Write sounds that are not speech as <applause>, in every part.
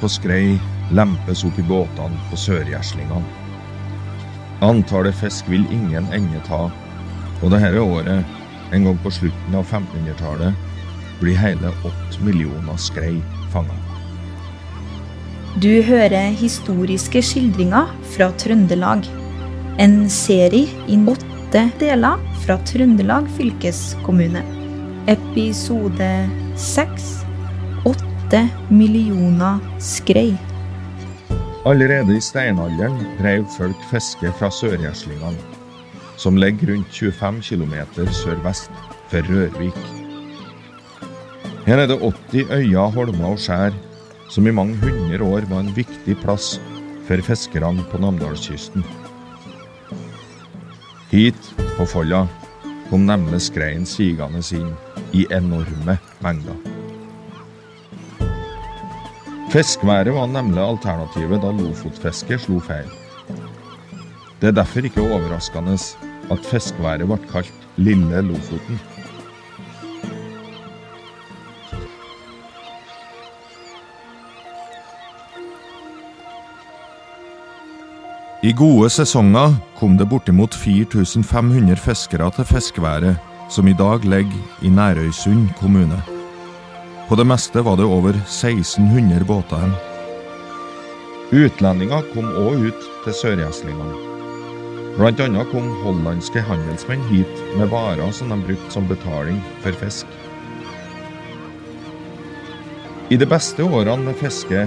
På skrei lempes opp i båtene på sørgjeslingene. Antallet fisk vil ingen ende ta, og dette året, en gang på slutten av 1500-tallet, blir hele åtte millioner skrei fanga. Du hører historiske skildringer fra Trøndelag. En serie i åtte deler fra Trøndelag fylkeskommune. Episode seks åtte millioner skrei. Allerede i steinalderen drev folk fiske fra Sørgjæslingene, som ligger rundt 25 km sørvest for Rørvik. Her er det 80 øyer, holmer og skjær som i mange hundre år var en viktig plass for fiskerne på Namdalskysten. Hit, på Folla, kom nemlig skreien sigende inn i enorme mengder. Fiskværet var nemlig alternativet da lofotfisket slo feil. Det er derfor ikke overraskende at fiskværet ble kalt Lille Lofoten. I gode sesonger kom det bortimot 4500 fiskere til fiskeværet, som i dag ligger i Nærøysund kommune. På det meste var det over 1600 båter hen. Utlendinger kom òg ut til sørgjeslingene. Blant annet kom hollandske handelsmenn hit med varer som de brukte som betaling for fisk. I de beste årene med fiske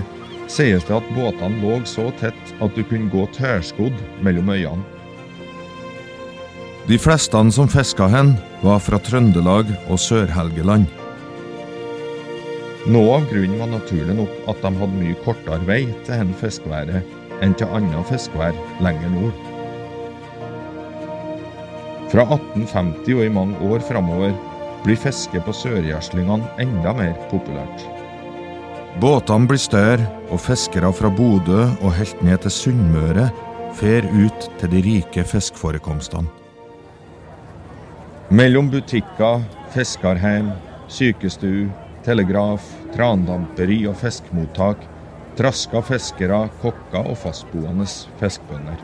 sies det at båtene lå så tett at du kunne gå tørrskodd mellom øyene. De fleste som fiska hen, var fra Trøndelag og Sør-Helgeland. Noe av grunnen var naturlig nok at de hadde mye kortere vei til hen fiskeværet enn til annet fiskevær lenger nord. Fra 1850 og i mange år framover blir fiske på sørgjæslingene enda mer populært. Båtene blir større, og fiskere fra Bodø og helt ned til Sunnmøre fer ut til de rike fiskeforekomstene. Mellom butikker, fiskerheim, sykestue, telegraf, trandamperi og fiskemottak traska fiskere, kokker og fastboende fiskebønder.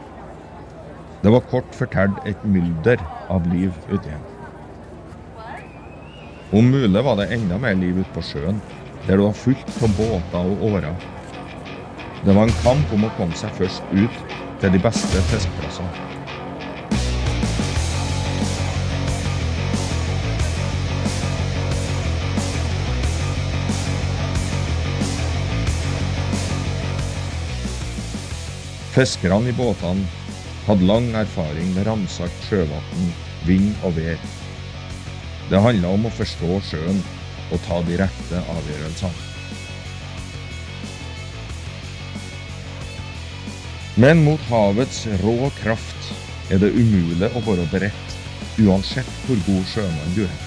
Det var kort fortalt et mylder av liv uti her. Om mulig var det enda mer liv ute på sjøen, der det var fullt av båter og årer. Det var en kamp om å komme seg først ut til de beste fiskeplassene. Fiskerne i båtene hadde lang erfaring med ramsalt sjøvann, vind og vær. Det handla om å forstå sjøen og ta de rette avgjørelsene. Men mot havets rå kraft er det umulig å være beredt, uansett hvor god sjømann du er.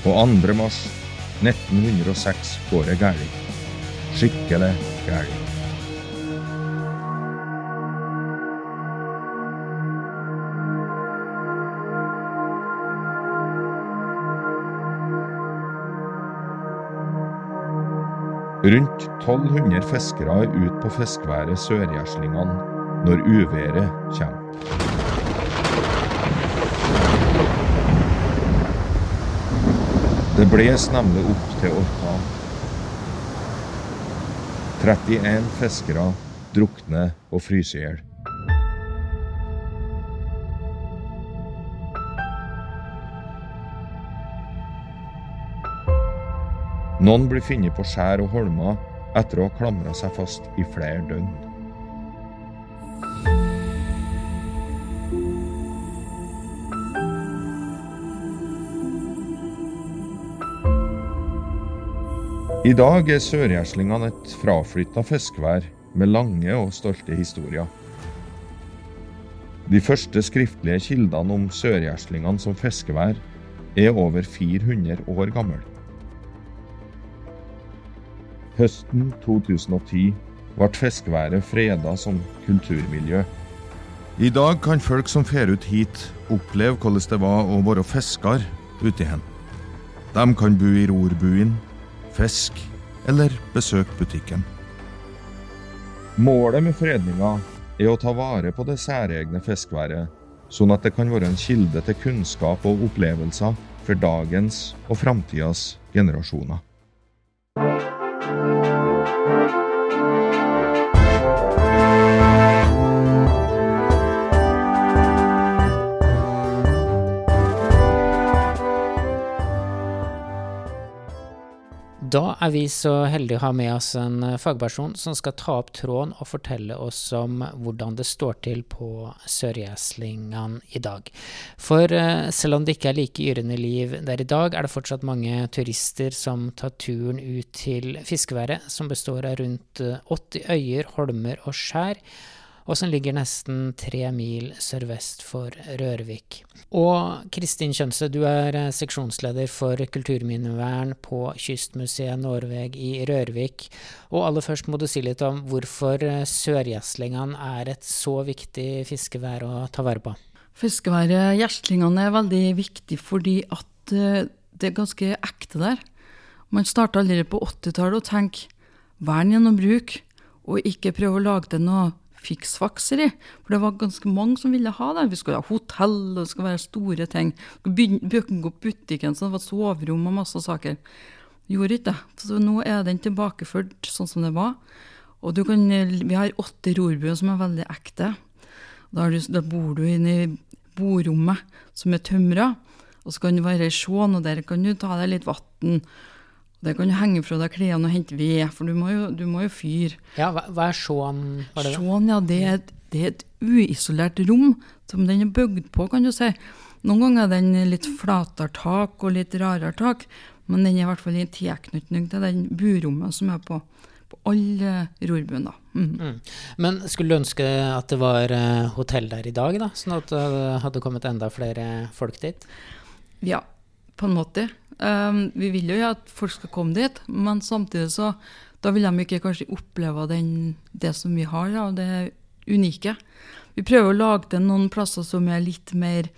På 2. mars 1906 går det galt. Skikkelig galt. Rundt 1200 fiskere er ute på fiskeværet Sørgjæslingene når uværet kommer. Det bles nemlig opp til orkan. 31 fiskere drukner og fryser i hjel. Noen blir funnet på skjær og holmer etter å ha klamra seg fast i flere døgn. I dag er sørgjeslingene et fraflytta fiskevær med lange og stolte historier. De første skriftlige kildene om sørgjeslingene som fiskevær er over 400 år gamle. Høsten 2010 ble fiskeværet freda som kulturmiljø. I dag kan folk som fer ut hit, oppleve hvordan det var å være fisker uti hen. De kan bo i rorbuen, fiske, eller besøke butikken. Målet med fredninga er å ta vare på det særegne fiskeværet, sånn at det kan være en kilde til kunnskap og opplevelser for dagens og framtidas generasjoner. Da er vi så heldige å ha med oss en eh, fagperson som skal ta opp tråden og fortelle oss om hvordan det står til på Sørgjeslingene i dag. For eh, selv om det ikke er like yrende liv der i dag, er det fortsatt mange turister som tar turen ut til fiskeværet, som består av rundt 80 eh, øyer, holmer og skjær og som ligger nesten tre mil sørvest for Rørvik. Og Kristin Kjønse, du er eh, seksjonsleder for kulturminnevern på Kystmuseet Norveg i Rørvik. Og aller først må du si litt om hvorfor sørgjæslingene er et så viktig fiskevær å ta vare på. Fiskeværet Gjeslingene er veldig viktig fordi at eh, det er ganske ekte der. Man starta allerede på 80-tallet å tenke vern gjennom bruk, og ikke prøve å lage til noe fiksfakseri. For det var ganske mange som ville ha det. Vi skulle ha hotell, og det skulle være store ting. Bygge opp butikken så det var soverom og masse saker. Gjorde ikke det. Så nå er den tilbakeført sånn som det var. Og kan, vi har åtte rorbuer som er veldig ekte. Da, du, da bor du inne i borommet som er tømra. Og så kan du være i sjåen, og der kan du ta deg litt vann. Det kan du henge fra deg klærne og hente ved, for du må jo, du må jo fyre. Ja, hva, hva, er sjåen? Sjåen, ja, det er, et, det er, et, uisolert rom som den er bygd på, kan du si. Noen ganger er den litt flatere tak og litt rarere tak, men den er i hvert fall i tilknytning til den burommet som er på, på alle rorbuene. Mm. Mm. Men skulle du ønske at det var uh, hotell der i dag, da? Sånn at det hadde kommet enda flere folk dit? Ja, på en måte. Um, vi vil jo at folk skal komme dit, men samtidig så da vil de ikke kanskje oppleve den, det som vi har, ja, det unike. Vi prøver å lage det noen plasser som er litt mer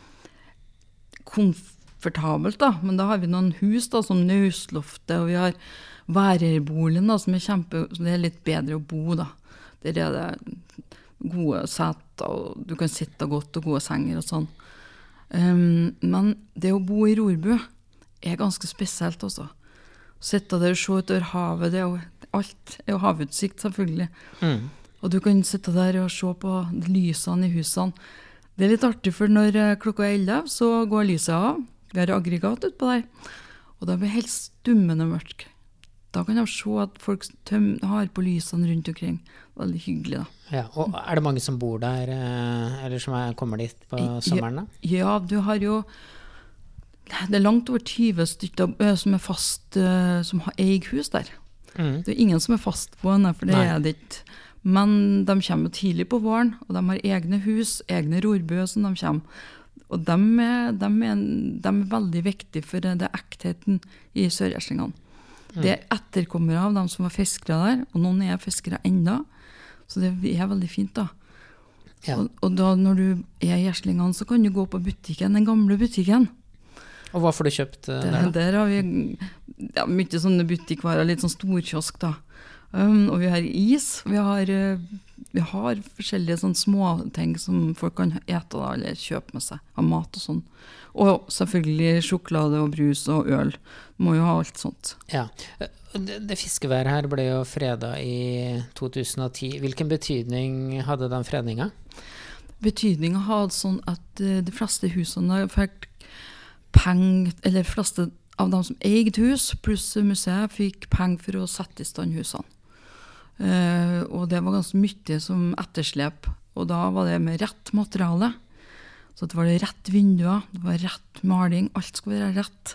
komfortabelt, da. Men da har vi noen hus, da, som Nausloftet, og vi har værerboligen, som er kjempe, det er litt bedre å bo, da. Der er det gode seter, og du kan sitte godt, og gode senger og sånn. Um, men det å bo i rorbu er ganske spesielt, også. Sitte der og se utover havet, det er jo alt er jo havutsikt, selvfølgelig. Mm. Og du kan sitte der og se på lysene i husene. Det er litt artig, for når eh, klokka er elleve, så går lyset av. Vi har aggregat utpå der. Og da blir det helt stummende mørkt. Da kan de se at folk tøm, har på lysene rundt omkring. Veldig hyggelig, da. Ja, og Er det mange som bor der, eh, eller som er, kommer dit på sommeren? da? Ja, du har jo det er langt over 20 stykker eh, som er fast, uh, som eier hus der. Mm. Det er ingen som er fastboende, for det Nei. er det ikke. Men de kommer tidlig på våren, og de har egne hus, egne rorbøer som de kommer. Og de er, de, er, de er, veldig viktige for det ektheten i sørgjeslingene. Mm. Det er etterkommere av dem som var fiskere der, og noen er fiskere ennå. Så det er veldig fint, da. Ja. Og, og, da når du er i gjeslingene, så kan du gå på butikken, den gamle butikken. Og hva får du kjøpt uh, der? Der har vi ja, mye sånne butikkvarer, litt sånn storkiosk, da. Um, og vi har is. Vi har, uh, vi har forskjellige sånne småting som folk kan ete da, eller kjøpe med seg av mat og sånn. Og selvfølgelig sjokolade og brus og øl. Må jo ha alt sånt. Ja. Det, det fiskeværet her ble jo freda i 2010. Hvilken betydning hadde den fredninga? Betydninga hadde sånn at de fleste husene fikk penger Eller fleste av dem som eide hus, pluss museet, fikk penger for å sette i stand husene. Uh, og det var ganske mye som etterslep. Og da var det med rett materiale. Så det var det rett vinduer, det var rett maling. Alt skulle være rett.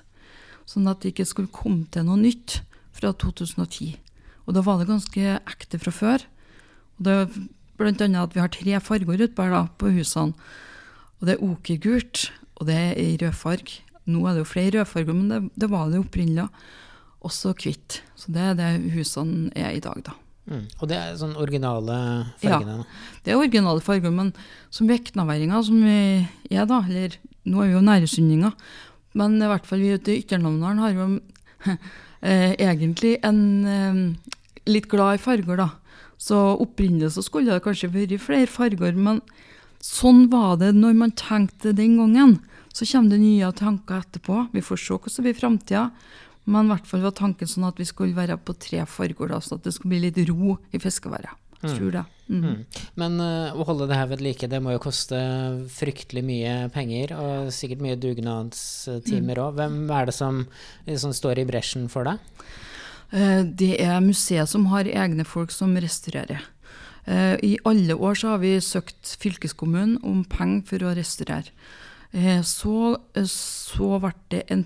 Sånn at det ikke skulle komme til noe nytt fra 2010. Og da var det ganske ekte fra før. Og det blant annet at vi har tre farger utpå på husene. Og det er okergult, og det er i rødfarg, nå er det jo flere rødfarger, men det, det var det opprinnelig. Også hvitt. Så det er det husene er i dag, da. Mm. Og det er sånn originale fargene? Ja, det er originale farger, men som veknaværinger, som vi er, da, eller nå er vi jo næresundinger, men i hvert fall vi ute i Ytternamdalen har jo <laughs> eh, egentlig en eh, litt glad i farger, da. Så opprinnelig så skulle det kanskje vært flere farger, men sånn var det når man tenkte den gangen. Så kommer det nye tanker etterpå. Vi får se hvordan det blir framtida. Men i hvert fall var tanken sånn at vi skulle være på tre farger, da, så at det skulle bli litt ro i fiskeværet. Jeg tror det. Mm. Mm. Men uh, å holde det her ved like, det må jo koste fryktelig mye penger, og sikkert mye dugnadstimer òg. Hvem er det som, som står i bresjen for det? Uh, det er museet som har egne folk som restaurerer. Uh, I alle år så har vi søkt fylkeskommunen om penger for å restaurere. Så, så ble det en,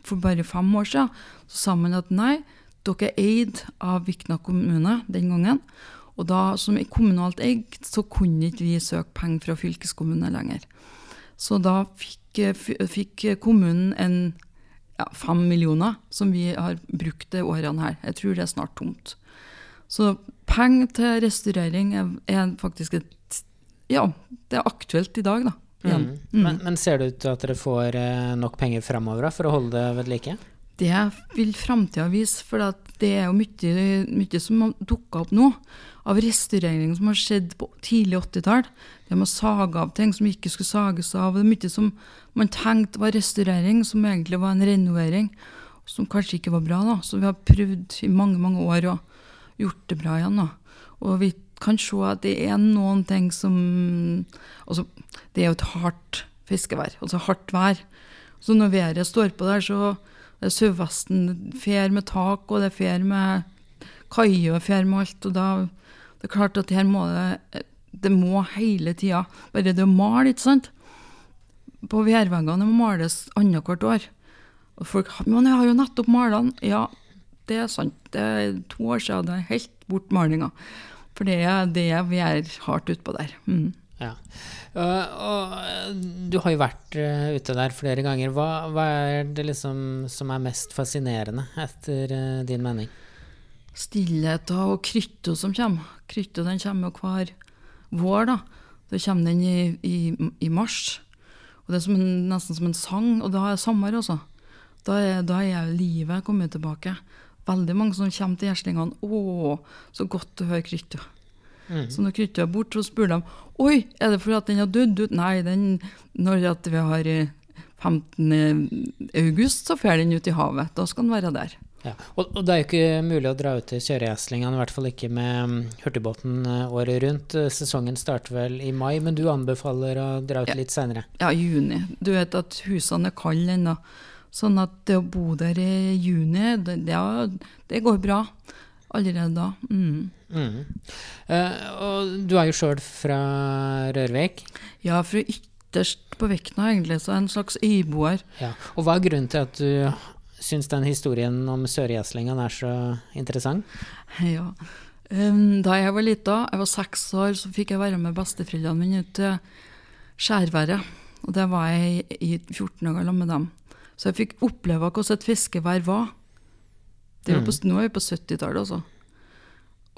for bare fem år siden så sa man at nei, dere er eid av Vikna kommune den gangen. Og da, som er kommunalt eid, så kunne ikke vi søke penger fra fylkeskommunen lenger. Så da fikk, fikk kommunen en ja, fem millioner, som vi har brukt de årene her. Jeg tror det er snart tomt. Så penger til restaurering er, er, faktisk et Ja, det er aktuelt i dag, da. Mm. Mm. Men, men, ser det ut til at dere får eh, nok penger framover for å holde det ved like? Det vil framtida vise, for det er jo mye, mye som har dukka opp nå av restaurering som har skjedd på tidlig 80-tall. Det med å sage av ting som ikke skulle sages av. Det er mye som man tenkte var restaurering, som egentlig var en renovering. Som kanskje ikke var bra. da. Så vi har prøvd i mange mange år og gjort det bra igjen. da. Og vi kan se at det er noen ting som altså, Det er jo et hardt fiskevær, altså hardt vær. Så når været står på der, så er sørvesten fer med tak, og det er fer med kaier og fer med alt. og da det er klart at her må det Det må hele tida Bare det å male, ikke sant? På værveggene må males annethvert år. Og folk Men jeg har jo nettopp malt den. Ja, det er sant. Det er to år siden det er helt bort malinga. For det er det vi er hardt utpå der. Mm. Ja. Og, og, du har jo vært uh, ute der flere ganger. Hva, hva, er det liksom som er mest fascinerende, etter uh, din mening? stillheten og krytta som kommer. Krytta den kommer hver vår. da. Da kommer den i, i, i mars. Og Det er som en, nesten som en sang, og da er sommer også. Da er, da er livet kommet tilbake. Veldig mange som kommer til gjeslingene. 'Å, så godt å høre krytta'. Mm. Så når krytta er borte, så spør de 'Oi, er det fordi at den har dødd ut?' Nei, den, når vi har 15. Eh, august, så fer den ut i havet. Da skal den være der. Ja, og, og, det er jo ikke mulig å dra ut til kjøregjeslingene i hvert fall ikke med um, hurtigbåten uh, året rundt. Uh, sesongen starter vel i mai, men du anbefaler å dra ut litt seinere? Ja, juni. Du vet at husene er kalde ennå. Sånn at det å bo der i juni, det, det, går bra allerede da. Mm. Mm. Uh, og du er jo sjøl fra Rørvik? Ja, fra ytterst på Vekna, egentlig. Så en slags øyboer. Ja. Og hva er grunnen til at du syns den historien om sørgjeslingene er så interessant? Ja. Um, da jeg var lita, jeg var seks år, så fikk jeg være med besteforeldrene mine ut til Skjærværet. Og det var jeg i 14 år gammel med dem. Så jeg fikk oppleve hvordan et fiskevær var. Det var på, mm. Nå er vi på 70-tallet, altså.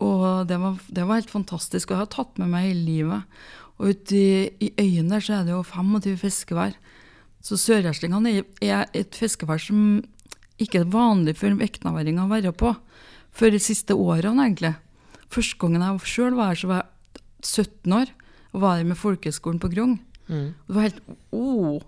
Og det var, det var, helt fantastisk. Og jeg har tatt med meg hele livet. Og ute i, i øyene så er det jo 25 fiskevær. Så sørgjeslingene er et fiskevær som ikke er vanlig for veknaværinger å være på før de siste årene, egentlig. Første gangen jeg sjøl var her, så var jeg 17 år og var her med folkehøgskolen på Grong. Mm. Det var helt oh.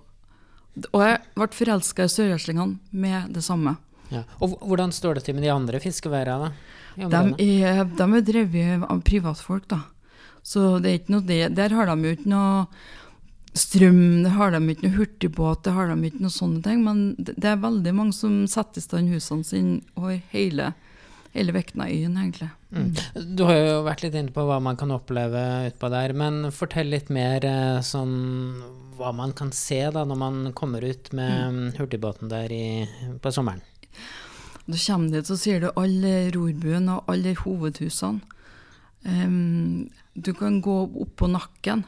Og jeg ble forelska i sørgjødslingene med det samme. Ja. Og hvordan står det til med de andre fiskeværene? De er, de er drevet av privatfolk, da. Så det er ikke noe det. Der har de jo ikke noe strøm, det har de ikke noe hurtigbåt, det har de ikke noe sånne ting. Men det er veldig mange som setter i stand husene sine over hele, hele Veknaøyen, egentlig. Mm. Du har jo vært litt inne på hva man kan oppleve utpå der, men fortell litt mer eh, sånn hva man kan se da når man kommer ut med mm. hurtigbåten der i, på sommeren. Kommer du dit, så ser du alle rorbuen og alle hovedhusene. Um, du kan gå opp på nakken,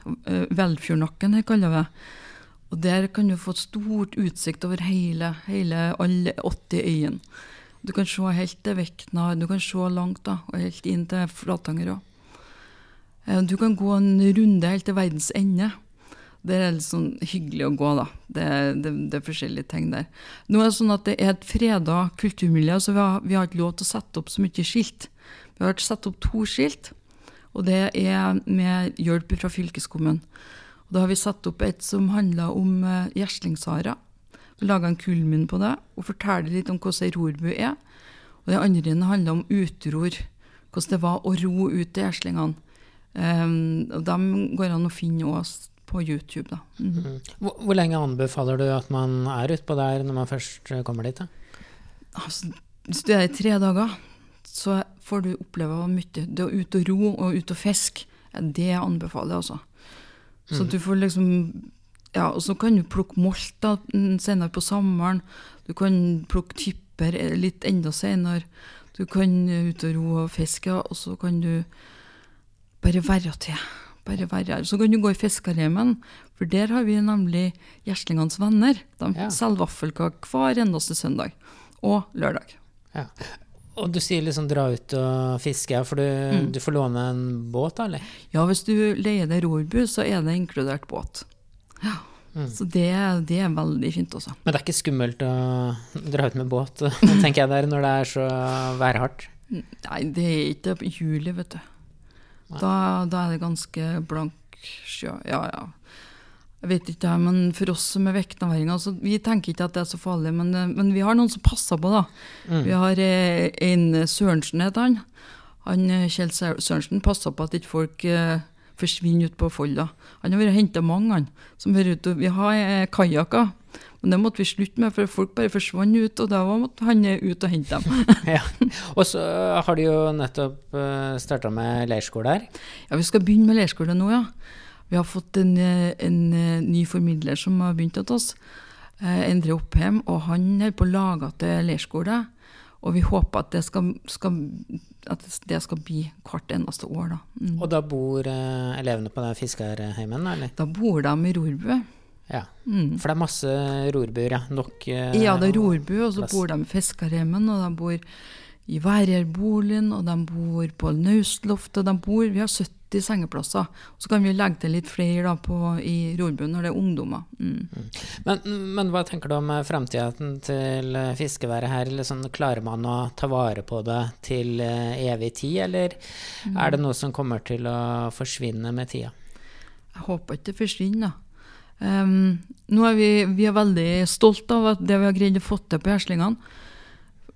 Velfjordnakken her kaller vi det. Og der kan du få stort utsikt over hele, hele alle 80 øyene. Du kan se helt til Vekna, du kan se langt, da, og helt inn til Flatanger òg. Du kan gå en runde helt til verdens ende. Det er litt sånn hyggelig å gå, da. Det, det, det er forskjellige ting der. Nå er det sånn at det er et freda kulturmiljø, så vi har, vi har ikke lov til å sette opp så mye skilt. Vi har satt opp to skilt, og det er med hjelp fra fylkeskommunen. Og da har vi satt opp et som handler om uh, Vi Laga en kulmin på det og forteller litt om hvordan ei rorbu er. Og det andre handler om utror. Hvordan det var å ro ut til gjeslingene. Um, og dem går an å finne også på YouTube. da. Mm. Mm. Hvor, hvor, lenge anbefaler du at man er utpå der når man først kommer dit? Altså, hvis du er i tre dager, så får du oppleve mye. Det å ut og ro og ut og fiske, det jeg anbefaler altså. Så mm. du får liksom Ja, og så kan du plukke molt da, senere på sommeren. Du kan plukke typer litt enda senere. Du kan ut og ro og fiske, og så kan du bare være til. Bare her. Så kan du gå i fiskerhjemmen, for der har vi nemlig Gjeslingenes venner. De ja. selger vaffelkake hver eneste søndag og lørdag. Ja. Og du sier liksom dra ut og fiske, for du, mm. du får låne en båt, da, eller? Ja, hvis du leier deg rorbu, så er det inkludert båt. Ja. Mm. Så det, det, er veldig fint også. Men det er ikke skummelt å dra ut med båt, <laughs> tenker jeg der, når det er så værhardt? Nei, det er ikke juli, vet du. Da, da, er det ganske blank sjø. Ja, ja. Jeg vet ikke, men for oss som er vektanværinger, altså, vi tenker ikke at det er så farlig. Men, eh, men vi har noen som passer på, da. Mm. Vi har eh, en Sørensen, heter han. han eh, Kjell Sørensen passer på at ikke folk eh, forsvinner ut på Folda. Han har vært og henta mange, han. Som hører ut, vi har eh, kajakker. Men det måtte vi slutte med, for folk bare forsvant ut, og da måtte han ut og hente dem. <laughs> <laughs> ja. Og så har de jo nettopp eh, starta med leirskole her. Ja, vi skal begynne med leirskole nå, ja. Vi har fått en, en, ny formidler som har begynt hos oss, eh, Endre Oppheim, og han holder på å lage til leirskole. Og vi håper at det skal, skal, at det skal bli hvert eneste år. Da. Mm. Og da bor eh, elevene på den fiskerheimen? eller? Da bor de i Rorbø. Ja, mm. For det er masse rorbuer, ja? Nok eh, Ja, det er rorbu, og så bor de i fiskerhjemmen, og de bor i Værgjerboligen, og de bor på Naustloftet. De bor, vi har 70 sengeplasser. Og så kan vi legge til litt flere da, på, i rorbuen når det er ungdommer. Mm. Mm. Men, men, hva tenker du om framtiden til fiskeværet her? Liksom, klarer man å ta vare på det til uh, evig tid, eller mm. er det noe som kommer til å forsvinne med tida? Jeg håper ikke det forsvinner. Um, nå er vi, vi er veldig stolte av det vi har greid å få til på Gjeslingene.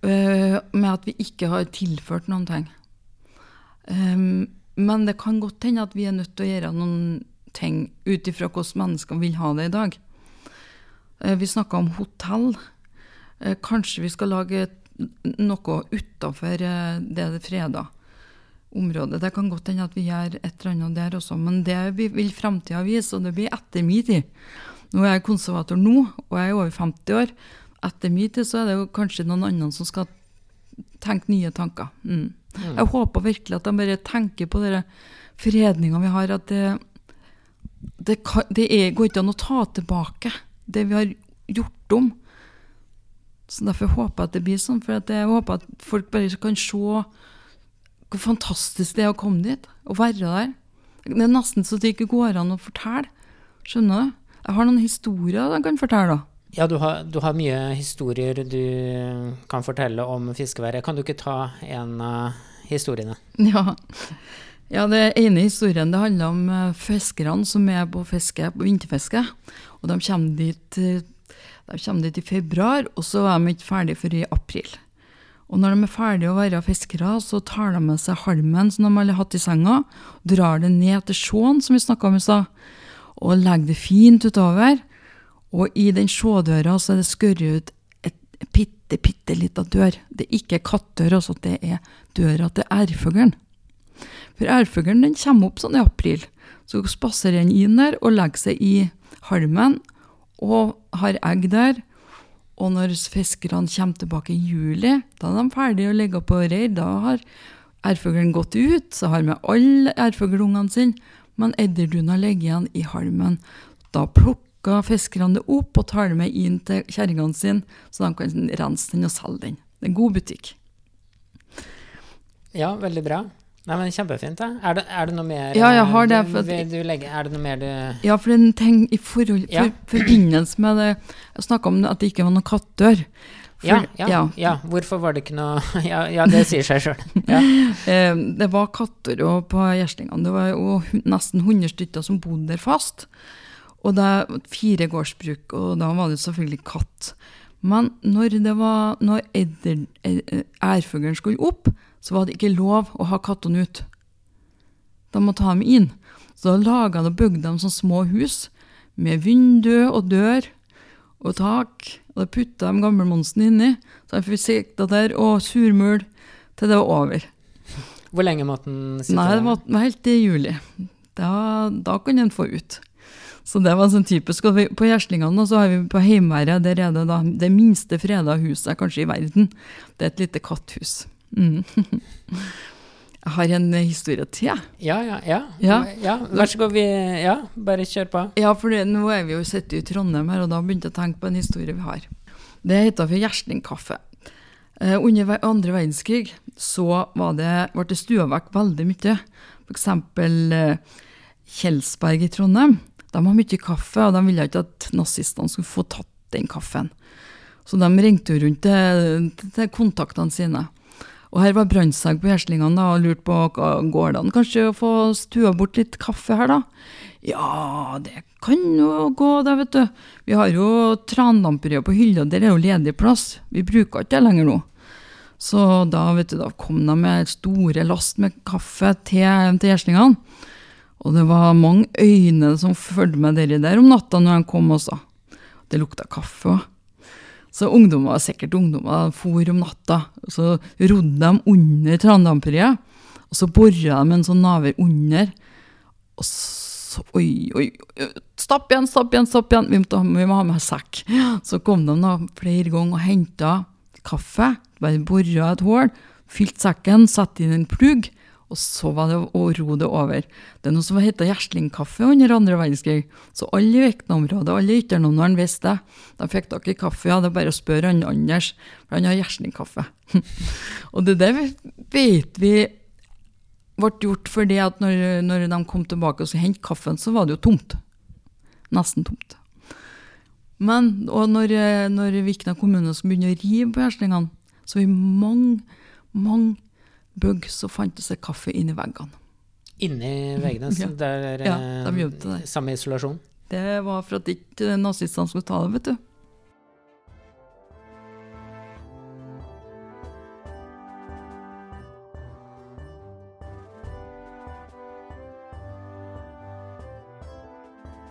Uh, med at vi ikke har tilført noen ting. Um, men det kan godt hende at vi er nødt til å gjøre noen ting ut ifra hvordan mennesker vil ha det i dag. Uh, vi snakka om hotell. Uh, kanskje vi skal lage noe utafor det det er freda området. Det kan godt hende at vi gjør et eller annet der også, men det vil framtida vise, og det blir etter min tid. Nå er jeg konservator nå, og jeg er over 50 år. Etter min tid så er det jo kanskje noen andre som skal tenke nye tanker. Mm. Mm. Jeg håper virkelig at de bare tenker på de fredninga vi har, at det, det, kan, det er, går ikke an å ta tilbake det vi har gjort om. Så Derfor håper jeg at det blir sånn, for jeg håper at folk bare kan se hvor fantastisk det er å komme dit og være der. Det er nesten så det ikke går an å fortelle. Skjønner du? Jeg har noen historier jeg kan fortelle. Ja, du har, du har, mye historier du kan fortelle om fiskeværet. Kan du ikke ta en av historiene? <laughs> Ja. ja, det ene historien det handler om eh, fiskerne som er på fiske, på vinterfiske. Og de kommer dit, eh, de kommer dit i februar, og så er de ikke ferdig før i april. Og når de er ferdige å være fiskere, så tar de med seg halmen som de har hatt i senga, drar det ned til sjåen, som vi snakka om i stad, og legger det fint utover. Og i den sjådøra så er det skåret ut et bitte, bitte lita dør. Det er ikke kattdør, altså, det er døra til ærfuglen. For ærfuglen den kommer opp sånn i april. Så spaserer den inn der og legger seg i halmen og har egg der. Og når fiskerne kommer tilbake i juli, da er de ferdige å legge på reir. Da har ærfuglen gått ut, så har med alle ærfuglungene sine, men edderduna ligger igjen i halmen. Da plukker fiskerne det opp og tar det med inn til kjerringene sine, så de kan rense den og selge den. Det er god butikk. Ja, veldig bra. Nei, men Kjempefint. da. Er det, er det noe mer Ja, jeg har det, du, for at- du legge, Er det noe mer du Ja, for en ting i forhold, for, Ja. forbindelse med det Jeg snakka om at det ikke var noen kattdør. For- ja, ja, ja, ja. Hvorfor var det ikke noe <laughs> Ja, ja det sier seg sjøl. <laughs> Ja. Eh, det var katter på gjeslingene. Det var jo nesten 100 stykker som bodde der fast. Og det var fire gårdsbruk, og da var det selvfølgelig katt. Men når det var når edder, eh, ærfuglen skulle opp, så var det ikke lov å ha kattene ut. De måtte ha dem inn. Så da laga og bygde de sånne små hus med vindu og dør og tak. Og da putta de gammelmonsen inni. Så han fikk sikta der og surmul til det var over. Hvor lenge måtte den sitte Nei, det der? var, var helt i juli. Da, da kunne den få ut. Så det var sånn typisk. Og på Gjerslingene så har vi på Heimeværet, der er det da det minste freda huset kanskje i verden. Det er et lite katthus. Mm. <laughs> Jeg har en historie til. jeg. Ja, ja, ja, Ja. ja. Vær så god. Vi, ja, bare kjør på. Ja, for nå er vi jo sittet i Trondheim her, og da begynte jeg å tenke på en historie vi har. Det heter for Gjerslingkaffe. Eh, under andre verdenskrig så var det, ble det stua vekk veldig mye. Eksempel eh, Kjelsberg i Trondheim. De har mye kaffe, og de ville ikke at nazistene skulle få tatt den kaffen. Så de ringte jo rundt til, til kontaktene sine. Og her var Brandtzæg på Gjeslingene og lurte på går det an kanskje å få stua bort litt kaffe her, da? Ja, det kan jo gå, det, vet du. Vi har jo trandamperiet på hylla, der er jo ledig plass. Vi bruker ikke det lenger nå. Så da, vet du, da kom de med store last med kaffe til, til gjerslingene. Og det var mange øyne som fulgte med dere der om natta når de kom også. Det lukta kaffe òg. Så ungdommer, sikkert ungdommer, for om natta. Så rodde de under trandamperiet, og så bora de en sånn naver under. Og så Oi, oi, stopp igjen, stopp igjen, stopp igjen! Vi, må, vi må ha med sekk. Så kom de da flere ganger og henta kaffe. Bare bora et hull, fylte sekken, satte inn en plugg, og så var det å ro det over. Det er noe som heter gjerslingkaffe under andre verdenskrig. Så alle i Vikna-området, alle ytternavnene visste det. De fikk tak i kaffe, ja, det er bare å spørre han Anders, for han har gjerslingkaffe. <laughs> og det der vet vi ble gjort fordi at når, når de kom tilbake og hentet hente kaffen, så var det jo tomt. Nesten tomt. Men og når, eh, når Vikna kommune skulle begynne å rive på gjerslingene, så i mange, mange bygg så fantes det kaffe inni veggene. Inni veggene. Så Ja. det er Ja, eh, de det. samme isolasjon. Det var for at ikke nazistene skulle ta det, vet du.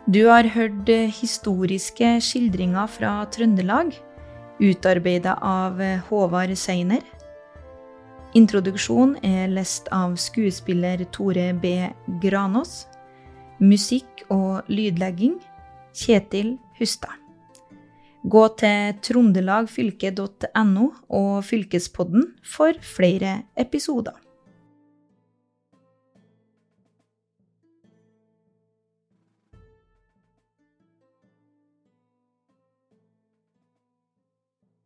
Du har hørt eh, historiske skildringer fra Trøndelag, utarbeida av eh, Håvard Seiner. Introduksjon er lest av skuespiller Tore B. Granås. Musikk og lydlegging Kjetil Hustad. Gå til trondelagfylke.no og Fylkespodden for flere episoder.